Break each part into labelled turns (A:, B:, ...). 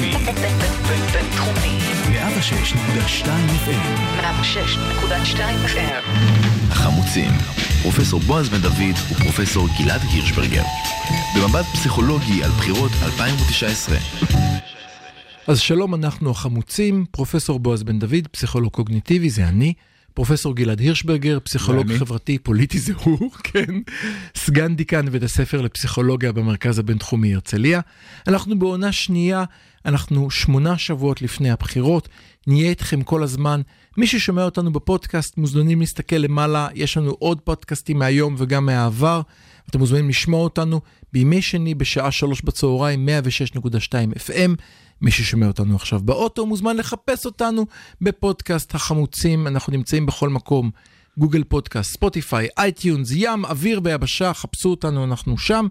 A: בינתחומי.
B: בינתחומי.
A: 106.2 FM.
B: 106.2 FM.
A: החמוצים, פרופסור בועז בן דוד ופרופסור גלעד הירשברגר. במבט פסיכולוגי על בחירות 2019.
C: אז שלום, אנחנו החמוצים, פרופסור בועז בן דוד, פסיכולוג קוגניטיבי, זה אני. פרופסור גלעד הירשברגר, פסיכולוג
D: ואני?
C: חברתי פוליטי זה הוא, כן, סגן דיקן בבית הספר לפסיכולוגיה במרכז הבינתחומי הרצליה. אנחנו בעונה שנייה, אנחנו שמונה שבועות לפני הבחירות, נהיה איתכם כל הזמן. מי ששומע אותנו בפודקאסט מוזמנים להסתכל למעלה, יש לנו עוד פודקאסטים מהיום וגם מהעבר. אתם מוזמנים לשמוע אותנו בימי שני בשעה שלוש בצהריים, 106.2 FM. מי ששומע אותנו עכשיו באוטו מוזמן לחפש אותנו בפודקאסט החמוצים, אנחנו נמצאים בכל מקום, גוגל פודקאסט, Spotify, iTunes, ים, אוויר ויבשה, חפשו אותנו, אנחנו שם.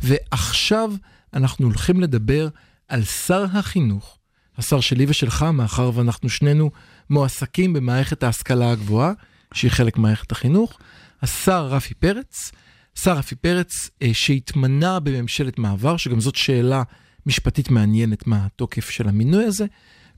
C: ועכשיו אנחנו הולכים לדבר על שר החינוך, השר שלי ושלך, מאחר ואנחנו שנינו מועסקים במערכת ההשכלה הגבוהה, שהיא חלק ממערכת החינוך, השר רפי פרץ, שר רפי פרץ אה, שהתמנה בממשלת מעבר, שגם זאת שאלה משפטית מעניינת מה התוקף של המינוי הזה,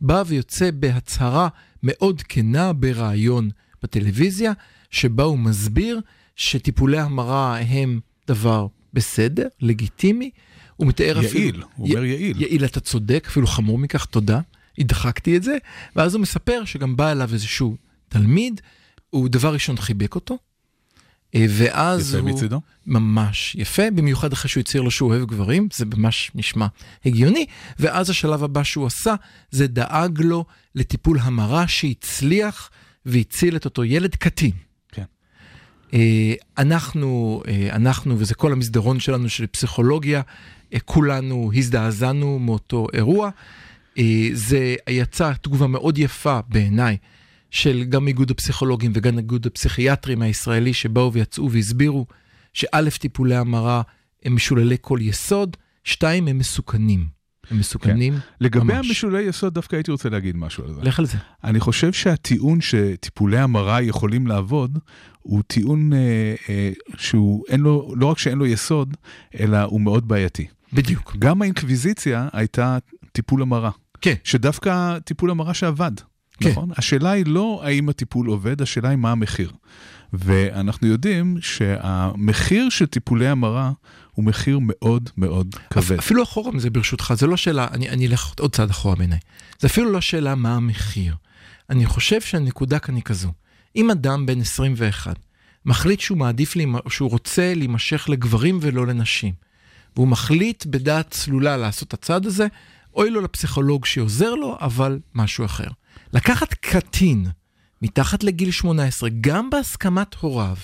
C: בא ויוצא בהצהרה מאוד כנה בריאיון בטלוויזיה, שבה הוא מסביר שטיפולי המרה הם דבר בסדר, לגיטימי. הוא מתאר אפילו...
D: יעיל, הוא אומר יעיל.
C: יעיל, אתה צודק, אפילו חמור מכך, תודה. הדחקתי את זה, ואז הוא מספר שגם בא אליו איזשהו תלמיד, הוא דבר ראשון חיבק אותו, ואז
D: יפה
C: הוא...
D: מצידו.
C: ממש יפה, במיוחד אחרי שהוא הצהיר לו שהוא אוהב גברים, זה ממש נשמע הגיוני, ואז השלב הבא שהוא עשה, זה דאג לו לטיפול המרה שהצליח והציל את אותו ילד קטין.
D: כן.
C: אה, אנחנו, אה, אנחנו, וזה כל המסדרון שלנו של פסיכולוגיה, אה, כולנו הזדעזענו מאותו אירוע. אה, זה יצא תגובה מאוד יפה בעיניי של גם איגוד הפסיכולוגים וגם איגוד הפסיכיאטרים הישראלי שבאו ויצאו והסבירו שא', טיפולי המרה הם משוללי כל יסוד, שתיים, הם מסוכנים. הם מסוכנים
D: לגבי
C: ממש.
D: המשולי יסוד, דווקא הייתי רוצה להגיד משהו על זה.
C: לך על זה.
D: אני חושב שהטיעון שטיפולי המרה יכולים לעבוד, הוא טיעון אה, אה, שהוא, אין לו, לא רק שאין לו יסוד, אלא הוא מאוד בעייתי.
C: בדיוק.
D: גם האינקוויזיציה הייתה טיפול המרה.
C: כן.
D: שדווקא טיפול המרה שעבד.
C: כן.
D: נכון? השאלה היא לא האם הטיפול עובד, השאלה היא מה המחיר. ואנחנו יודעים שהמחיר של טיפולי המרה הוא מחיר מאוד מאוד כבד.
C: אפילו אחורה מזה ברשותך, זה לא שאלה, אני, אני אלך עוד צעד אחורה בעיניי. זה אפילו לא שאלה מה המחיר. אני חושב שהנקודה כאן היא כזו. אם אדם בן 21 מחליט שהוא מעדיף, להימ- שהוא רוצה להימשך לגברים ולא לנשים, והוא מחליט בדעת צלולה לעשות את הצעד הזה, אוי לו לפסיכולוג שעוזר לו, אבל משהו אחר. לקחת קטין מתחת לגיל 18, גם בהסכמת הוריו,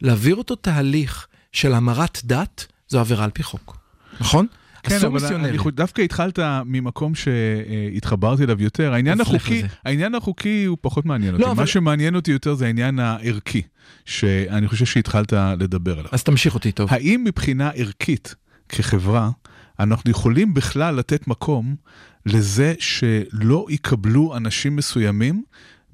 C: להעביר אותו תהליך של המרת דת, זו עבירה על פי חוק. נכון?
D: כן,
C: אסור
D: אבל
C: מיסיונרי.
D: אני חושב- דווקא התחלת ממקום שהתחברתי אליו יותר. העניין החוקי. העניין החוקי הוא פחות מעניין
C: לא,
D: אותי.
C: אבל-
D: מה שמעניין אותי יותר זה העניין הערכי, שאני חושב שהתחלת לדבר עליו.
C: אז תמשיך אותי טוב.
D: האם מבחינה ערכית, כחברה, אנחנו יכולים בכלל לתת מקום לזה שלא יקבלו אנשים מסוימים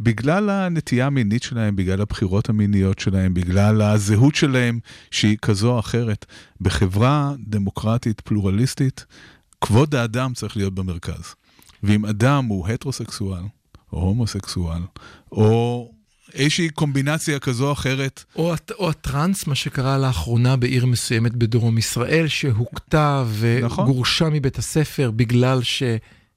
D: בגלל הנטייה המינית שלהם, בגלל הבחירות המיניות שלהם, בגלל הזהות שלהם שהיא כזו או אחרת. בחברה דמוקרטית, פלורליסטית, כבוד האדם צריך להיות במרכז. ואם אדם הוא הטרוסקסואל, או הומוסקסואל, או איזושהי קומבינציה כזו או אחרת,
C: או, או הטראנס, מה שקרה לאחרונה בעיר מסוימת בדרום ישראל, שהוכתה
D: נכון.
C: וגורשה מבית הספר בגלל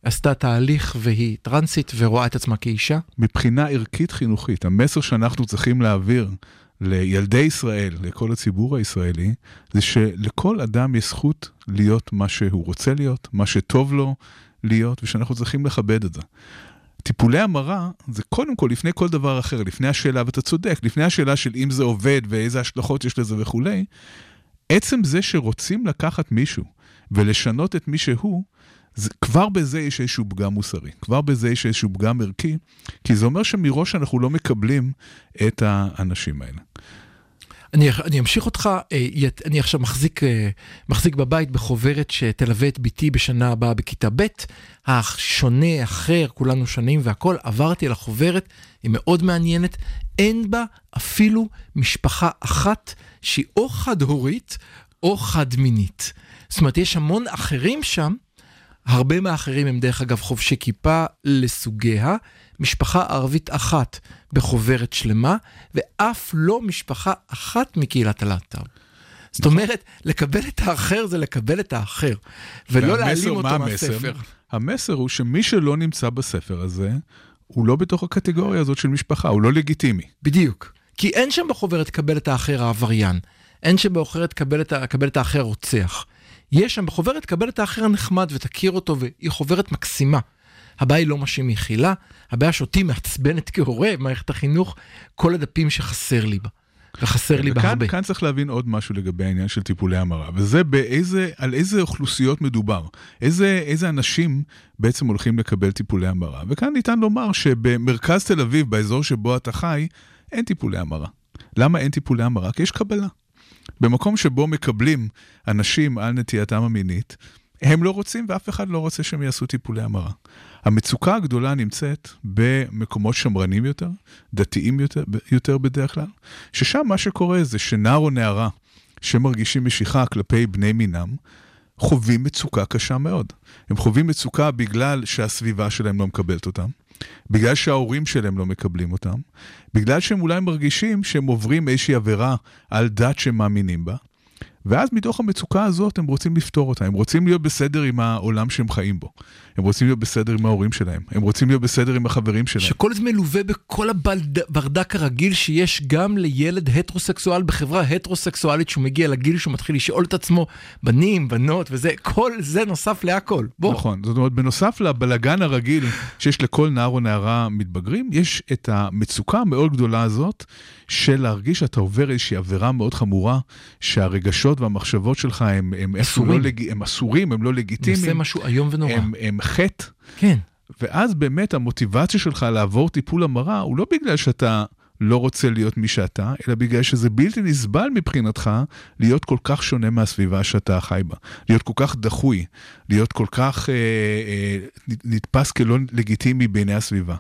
C: שעשתה תהליך והיא טרנסית ורואה את עצמה כאישה.
D: מבחינה ערכית חינוכית, המסר שאנחנו צריכים להעביר לילדי ישראל, לכל הציבור הישראלי, זה שלכל אדם יש זכות להיות מה שהוא רוצה להיות, מה שטוב לו להיות, ושאנחנו צריכים לכבד את זה. טיפולי המרה זה קודם כל, לפני כל דבר אחר, לפני השאלה, ואתה צודק, לפני השאלה של אם זה עובד ואיזה השלכות יש לזה וכולי, עצם זה שרוצים לקחת מישהו ולשנות את מי שהוא, זה, כבר בזה יש איזשהו פגם מוסרי, כבר בזה יש איזשהו פגם ערכי, כי זה אומר שמראש אנחנו לא מקבלים את האנשים האלה.
C: אני, אני אמשיך אותך, אה, אני עכשיו מחזיק, אה, מחזיק בבית בחוברת שתלווה את בתי בשנה הבאה בכיתה ב', השונה, אחר, כולנו שונים והכל, עברתי על החוברת, היא מאוד מעניינת, אין בה אפילו משפחה אחת שהיא או חד-הורית או חד-מינית. זאת אומרת, יש המון אחרים שם, הרבה מהאחרים הם דרך אגב חובשי כיפה לסוגיה, משפחה ערבית אחת בחוברת שלמה, ואף לא משפחה אחת מקהילת הלהט"ב. זאת אומרת, לקבל את האחר זה לקבל את האחר, ולא להעלים
D: מה
C: אותו
D: המסר?
C: מהספר.
D: המסר הוא שמי שלא נמצא בספר הזה, הוא לא בתוך הקטגוריה הזאת של משפחה, הוא לא לגיטימי.
C: בדיוק. כי אין שם בחוברת קבל את האחר העבריין, אין שם בחוברת קבל את, קבל את האחר הרוצח. יש שם בחוברת קבל את האחר הנחמד ותכיר אותו, והיא חוברת מקסימה. הבעיה היא לא מה שהיא מכילה, הבעיה שאותי מעצבנת כהורה במערכת החינוך, כל הדפים שחסר לי בה. וחסר לי
D: וכאן,
C: הרבה.
D: כאן צריך להבין עוד משהו לגבי העניין של טיפולי המרה, וזה באיזה, על איזה אוכלוסיות מדובר, איזה, איזה אנשים בעצם הולכים לקבל טיפולי המרה. וכאן ניתן לומר שבמרכז תל אביב, באזור שבו אתה חי, אין טיפולי המרה. למה אין טיפולי המרה? כי יש קבלה. במקום שבו מקבלים אנשים על נטייתם המינית, הם לא רוצים ואף אחד לא רוצה שהם יעשו טיפולי המרה. המצוקה הגדולה נמצאת במקומות שמרנים יותר, דתיים יותר, יותר בדרך כלל, ששם מה שקורה זה שנער או נערה שמרגישים משיכה כלפי בני מינם, חווים מצוקה קשה מאוד. הם חווים מצוקה בגלל שהסביבה שלהם לא מקבלת אותם, בגלל שההורים שלהם לא מקבלים אותם, בגלל שהם אולי מרגישים שהם עוברים איזושהי עבירה על דת שהם מאמינים בה, ואז מתוך המצוקה הזאת הם רוצים לפתור אותה, הם רוצים להיות בסדר עם העולם שהם חיים בו. הם רוצים להיות בסדר עם ההורים שלהם, הם רוצים להיות בסדר עם החברים שלהם.
C: שכל זה מלווה בכל הברדק הרגיל שיש גם לילד הטרוסקסואל בחברה הטרוסקסואלית שהוא מגיע לגיל שהוא מתחיל לשאול את עצמו בנים, בנות וזה, כל זה נוסף להכל. בוא.
D: נכון, זאת אומרת, בנוסף לבלגן הרגיל שיש לכל נער או נערה מתבגרים, יש את המצוקה המאוד גדולה הזאת של להרגיש שאתה עובר איזושהי עבירה מאוד חמורה, שהרגשות והמחשבות שלך הם, הם,
C: אסורים.
D: לא לג... הם אסורים, הם לא לגיטימיים,
C: עושה משהו איום ונורא.
D: הם, הם חטא.
C: כן.
D: ואז באמת המוטיבציה שלך לעבור טיפול המרה הוא לא בגלל שאתה לא רוצה להיות מי שאתה, אלא בגלל שזה בלתי נסבל מבחינתך להיות כל כך שונה מהסביבה שאתה חי בה. להיות כל כך דחוי, להיות כל כך אה, אה, נתפס כלא לגיטימי בעיני הסביבה.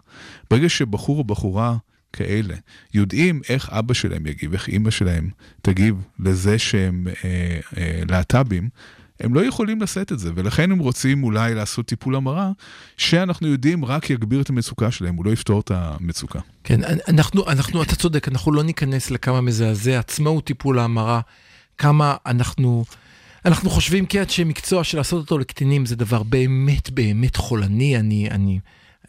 D: ברגע שבחור או בחורה כאלה יודעים איך אבא שלהם יגיב, איך אימא שלהם תגיב לזה שהם אה, אה, להט"בים, הם לא יכולים לשאת את זה, ולכן הם רוצים אולי לעשות טיפול המרה, שאנחנו יודעים רק יגביר את המצוקה שלהם, הוא לא יפתור את המצוקה.
C: כן, אנחנו, אנחנו, אתה צודק, אנחנו לא ניכנס לכמה מזעזע, עצמאות טיפול ההמרה, כמה אנחנו, אנחנו חושבים כאנשי מקצוע שלעשות אותו לקטינים זה דבר באמת באמת חולני, אני, אני,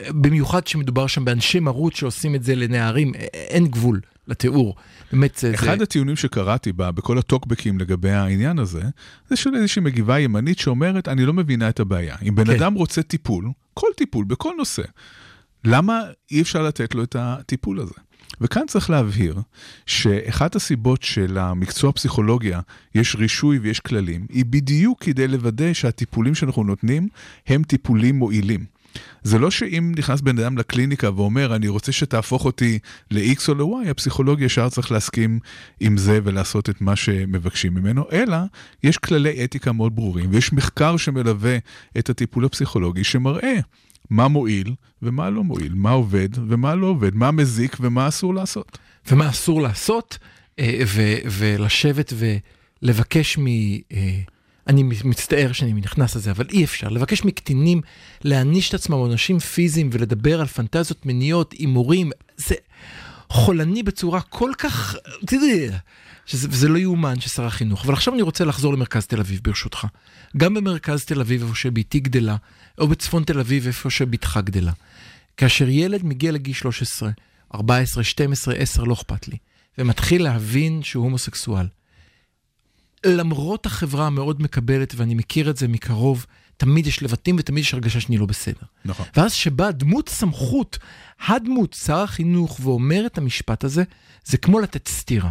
C: במיוחד שמדובר שם באנשי מרות שעושים את זה לנערים, אין גבול לתיאור. באמת זה...
D: אחד
C: זה...
D: הטיעונים שקראתי בה, בכל הטוקבקים לגבי העניין הזה, זה של איזושהי מגיבה ימנית שאומרת, אני לא מבינה את הבעיה. אם בן
C: כן.
D: אדם רוצה טיפול, כל טיפול, בכל נושא, למה אי אפשר לתת לו את הטיפול הזה? וכאן צריך להבהיר שאחת הסיבות שלמקצוע פסיכולוגיה יש רישוי ויש כללים, היא בדיוק כדי לוודא שהטיפולים שאנחנו נותנים הם טיפולים מועילים. זה לא שאם נכנס בן אדם לקליניקה ואומר, אני רוצה שתהפוך אותי ל-X או ל-Y, הפסיכולוג ישר צריך להסכים עם זה ולעשות את מה שמבקשים ממנו, אלא יש כללי אתיקה מאוד ברורים, ויש מחקר שמלווה את הטיפול הפסיכולוגי שמראה מה מועיל ומה לא מועיל, מה עובד ומה לא עובד, מה מזיק ומה אסור לעשות.
C: ומה אסור לעשות, אה, ו- ולשבת ולבקש מ... אני מצטער שאני נכנס לזה, אבל אי אפשר. לבקש מקטינים להעניש את עצמם עונשים פיזיים ולדבר על פנטזיות מיניות, הימורים, זה חולני בצורה כל כך... שזה, לא יאומן ששר החינוך. אבל עכשיו אני רוצה לחזור למרכז תל אביב, ברשותך. גם במרכז תל אביב, איפה שביתי גדלה, או בצפון תל אביב, איפה שבתך גדלה. כאשר ילד מגיע לגיל 13, 14, 12, 10, לא אכפת לי, ומתחיל להבין שהוא הומוסקסואל, למרות החברה המאוד מקבלת, ואני מכיר את זה מקרוב, תמיד יש לבטים ותמיד יש הרגשה שאני לא בסדר.
D: נכון.
C: ואז שבאה דמות סמכות, הדמות, שר החינוך, ואומר את המשפט הזה, זה כמו לתת סטירה.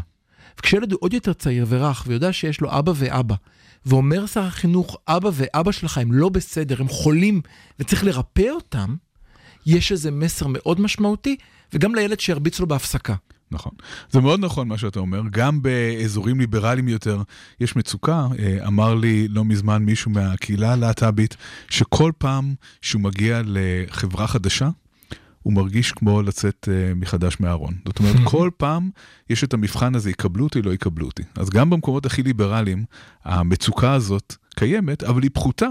C: וכשילד הוא עוד יותר צעיר ורך, ויודע שיש לו אבא ואבא, ואומר שר החינוך, אבא ואבא שלך הם לא בסדר, הם חולים, וצריך לרפא אותם, יש איזה מסר מאוד משמעותי, וגם לילד שירביץ לו בהפסקה.
D: נכון. זה מאוד נכון מה שאתה אומר, גם באזורים ליברליים יותר יש מצוקה. אה, אמר לי לא מזמן מישהו מהקהילה הלהט"בית, שכל פעם שהוא מגיע לחברה חדשה, הוא מרגיש כמו לצאת uh, מחדש מהארון. זאת אומרת, כל פעם יש את המבחן הזה, יקבלו אותי, לא יקבלו אותי. אז גם במקומות הכי ליברליים, המצוקה הזאת קיימת, אבל היא פחותה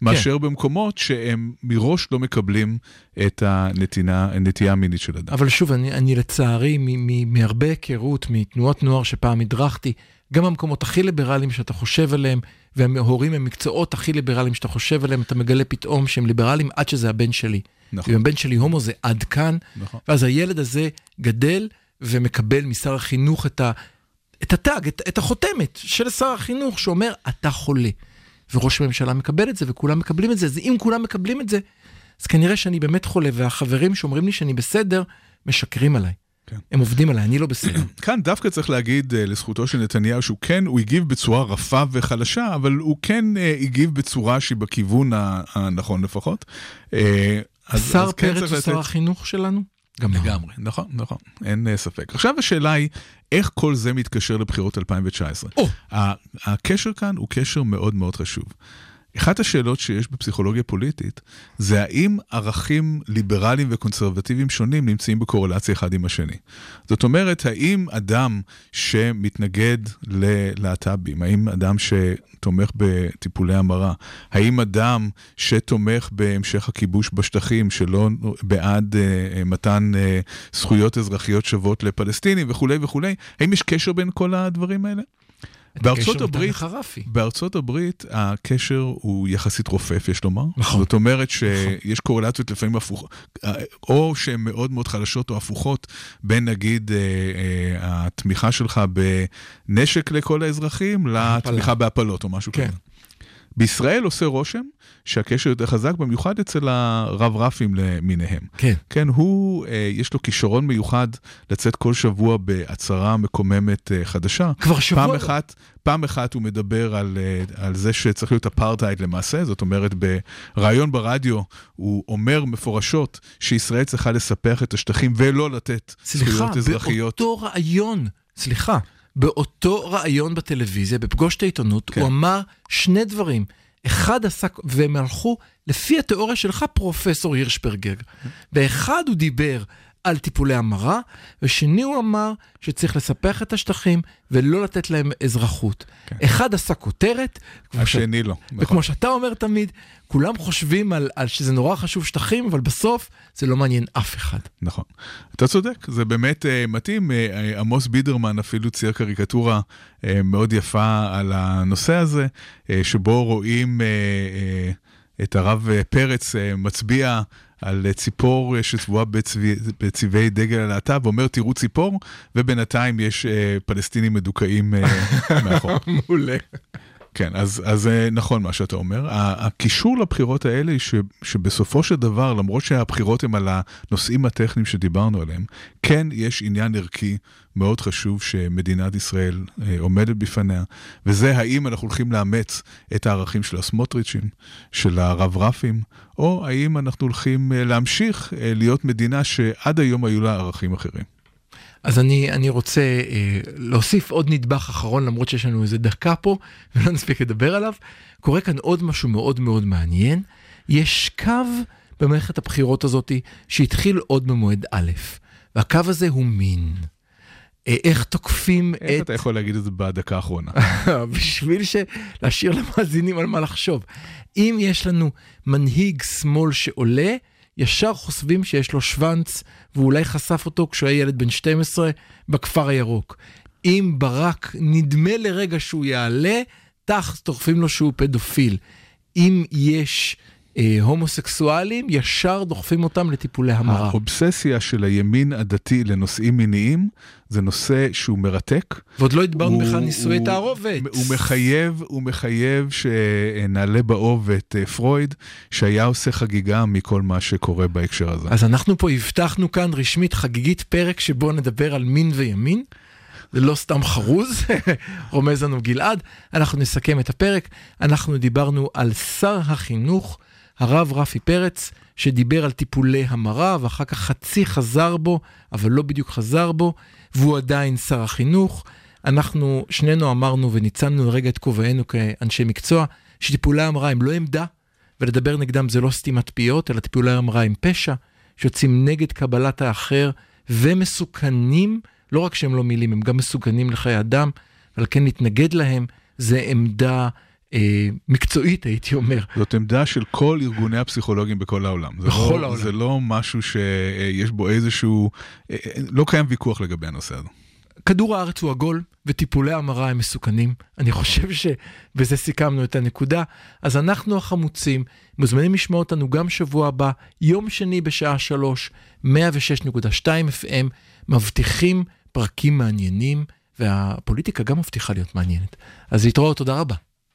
D: מאשר כן. במקומות שהם מראש לא מקבלים את הנתינה, הנטייה המינית של אדם.
C: אבל שוב, אני, אני לצערי, מהרבה היכרות, מתנועות נוער שפעם הדרכתי, גם במקומות הכי ליברליים שאתה חושב עליהם, וההורים הם מקצועות הכי ליברליים שאתה חושב עליהם, אתה מגלה פתאום שהם ליברליים עד שזה הבן שלי. נכון. אם הבן שלי הומו זה עד כאן, נכון. ואז הילד הזה גדל ומקבל משר החינוך את, ה, את הטאג, את, את החותמת של שר החינוך שאומר, אתה חולה. וראש הממשלה מקבל את זה, וכולם מקבלים את זה, אז אם כולם מקבלים את זה, אז כנראה שאני באמת חולה, והחברים שאומרים לי שאני בסדר, משקרים עליי. כן. הם עובדים עליי, אני לא בסדר.
D: כאן דווקא צריך להגיד uh, לזכותו של נתניהו שהוא כן, הוא הגיב בצורה רפה וחלשה, אבל הוא כן uh, הגיב בצורה שהיא בכיוון הנכון לפחות.
C: Uh, השר כן פרץ הוא שר החינוך שלנו?
D: גם לגמרי, נכון, נכון, אין ספק. עכשיו השאלה היא, איך כל זה מתקשר לבחירות 2019? Oh. הקשר כאן הוא קשר מאוד מאוד חשוב. אחת השאלות שיש בפסיכולוגיה פוליטית זה האם ערכים ליברליים וקונסרבטיביים שונים נמצאים בקורלציה אחד עם השני. זאת אומרת, האם אדם שמתנגד ללהט"בים, האם אדם שתומך בטיפולי המרה, האם אדם שתומך בהמשך הכיבוש בשטחים, שלא בעד uh, מתן uh, זכויות אזרחיות שוות לפלסטינים וכולי וכולי, האם יש קשר בין כל הדברים האלה? בארצות הברית, בארצות הברית הקשר הוא יחסית רופף, יש לומר. נכון. זאת אומרת נכון. שיש נכון. קורלציות לפעמים הפוכות, או שהן מאוד מאוד חלשות או הפוכות, בין נגיד אה, אה, התמיכה שלך בנשק לכל האזרחים, לתמיכה בהפלות או משהו כן. בישראל עושה רושם שהקשר יותר חזק, במיוחד אצל הרב רפים למיניהם.
C: כן.
D: כן, הוא, אה, יש לו כישרון מיוחד לצאת כל שבוע בהצהרה מקוממת אה, חדשה.
C: כבר שבוע?
D: פעם אחת, פעם אחת הוא מדבר על, אה, על זה שצריך להיות אפרטהייד למעשה, זאת אומרת, בריאיון ברדיו הוא אומר מפורשות שישראל צריכה לספח את השטחים ולא לתת סליחה, זכויות אזרחיות.
C: סליחה, באותו ראיון, סליחה. באותו ראיון בטלוויזיה, בפגוש את העיתונות, כן. הוא אמר שני דברים. אחד עסק, והם הלכו, לפי התיאוריה שלך, פרופסור הירשברגר. באחד הוא דיבר על טיפולי המרה, ושני הוא אמר שצריך לספח את השטחים ולא לתת להם אזרחות. כן. אחד עשה כותרת,
D: השני ש... לא.
C: וכמו נכון. שאתה אומר תמיד, כולם חושבים על, על שזה נורא חשוב שטחים, אבל בסוף זה לא מעניין אף אחד.
D: נכון. אתה צודק, זה באמת uh, מתאים. Uh, עמוס בידרמן אפילו צייר קריקטורה uh, מאוד יפה על הנושא הזה, uh, שבו רואים uh, uh, את הרב פרץ מצביע על ציפור שצבועה בצבעי, בצבעי דגל הלהט"ב, ואומר תראו ציפור, ובינתיים יש אה, פלסטינים מדוכאים אה, מאחור.
C: מעולה.
D: כן, אז, אז אה, נכון מה שאתה אומר. הקישור לבחירות האלה, ש, שבסופו של דבר, למרות שהבחירות הן על הנושאים הטכניים שדיברנו עליהם, כן יש עניין ערכי מאוד חשוב שמדינת ישראל אה, עומדת בפניה, וזה האם אנחנו הולכים לאמץ את הערכים של הסמוטריצ'ים, של הרב רפים, או האם אנחנו הולכים אה, להמשיך להיות מדינה שעד היום היו לה ערכים אחרים.
C: אז אני, אני רוצה אה, להוסיף עוד נדבך אחרון, למרות שיש לנו איזה דקה פה, ולא נספיק לדבר עליו. קורה כאן עוד משהו מאוד מאוד מעניין. יש קו במערכת הבחירות הזאת שהתחיל עוד במועד א', והקו הזה הוא מין. אה, איך תוקפים
D: איך את... איך אתה יכול להגיד את זה בדקה האחרונה?
C: בשביל ש... להשאיר למאזינים על מה לחשוב. אם יש לנו מנהיג שמאל שעולה, ישר חושבים שיש לו שוונץ, ואולי חשף אותו כשהוא היה ילד בן 12 בכפר הירוק. אם ברק נדמה לרגע שהוא יעלה, תח, תוקפים לו שהוא פדופיל. אם יש הומוסקסואלים, ישר דוחפים אותם לטיפולי המרה.
D: האובססיה של הימין הדתי לנושאים מיניים זה נושא שהוא מרתק.
C: ועוד לא התברנו בכלל נישואי תערובת.
D: הוא מחייב, הוא מחייב שנעלה באוב את אה, פרויד, שהיה עושה חגיגה מכל מה שקורה בהקשר הזה.
C: אז אנחנו פה הבטחנו כאן רשמית חגיגית פרק שבו נדבר על מין וימין. זה לא סתם חרוז, רומז לנו גלעד. אנחנו נסכם את הפרק. אנחנו דיברנו על שר החינוך. הרב רפי פרץ, שדיבר על טיפולי המרה, ואחר כך חצי חזר בו, אבל לא בדיוק חזר בו, והוא עדיין שר החינוך. אנחנו שנינו אמרנו וניצלנו לרגע את כובענו כאנשי מקצוע, שטיפולי המרה הם לא עמדה, ולדבר נגדם זה לא סתימת פיות, אלא טיפולי המרה הם פשע, שיוצאים נגד קבלת האחר ומסוכנים, לא רק שהם לא מילים, הם גם מסוכנים לחיי אדם, ועל כן להתנגד להם זה עמדה מקצועית, הייתי אומר.
D: זאת עמדה של כל ארגוני הפסיכולוגים בכל העולם.
C: בכל
D: לא,
C: העולם.
D: זה לא משהו שיש בו איזשהו, אה, אה, לא קיים ויכוח לגבי הנושא הזה.
C: כדור הארץ הוא עגול וטיפולי המרה הם מסוכנים. אני חושב שבזה סיכמנו את הנקודה. אז אנחנו החמוצים מוזמנים לשמוע אותנו גם שבוע הבא, יום שני בשעה 3, 106.2 FM, מבטיחים פרקים מעניינים, והפוליטיקה גם מבטיחה להיות מעניינת. אז להתראות, תודה רבה.